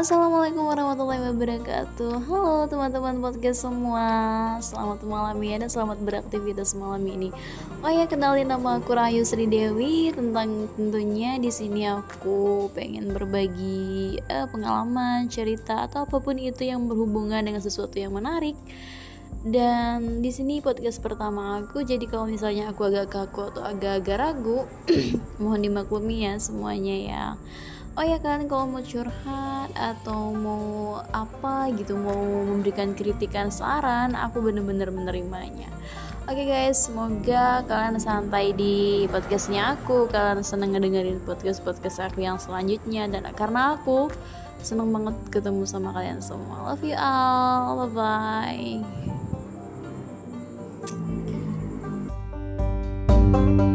Assalamualaikum warahmatullahi wabarakatuh. Halo teman-teman podcast semua. Selamat malam ya dan selamat beraktivitas malam ini. Oh ya kenalin nama aku Rayu Sri Dewi. Tentang tentunya di sini aku pengen berbagi eh, pengalaman, cerita Atau apa pun itu yang berhubungan dengan sesuatu yang menarik. Dan di sini podcast pertama aku jadi kalau misalnya aku agak kaku atau agak-agak ragu mohon dimaklumi ya semuanya ya oh ya kan kalau mau curhat atau mau apa gitu mau memberikan kritikan saran aku bener-bener menerimanya. Oke okay guys semoga kalian santai di podcastnya aku kalian seneng ngedengerin podcast podcast aku yang selanjutnya dan karena aku seneng banget ketemu sama kalian semua. Love you all bye bye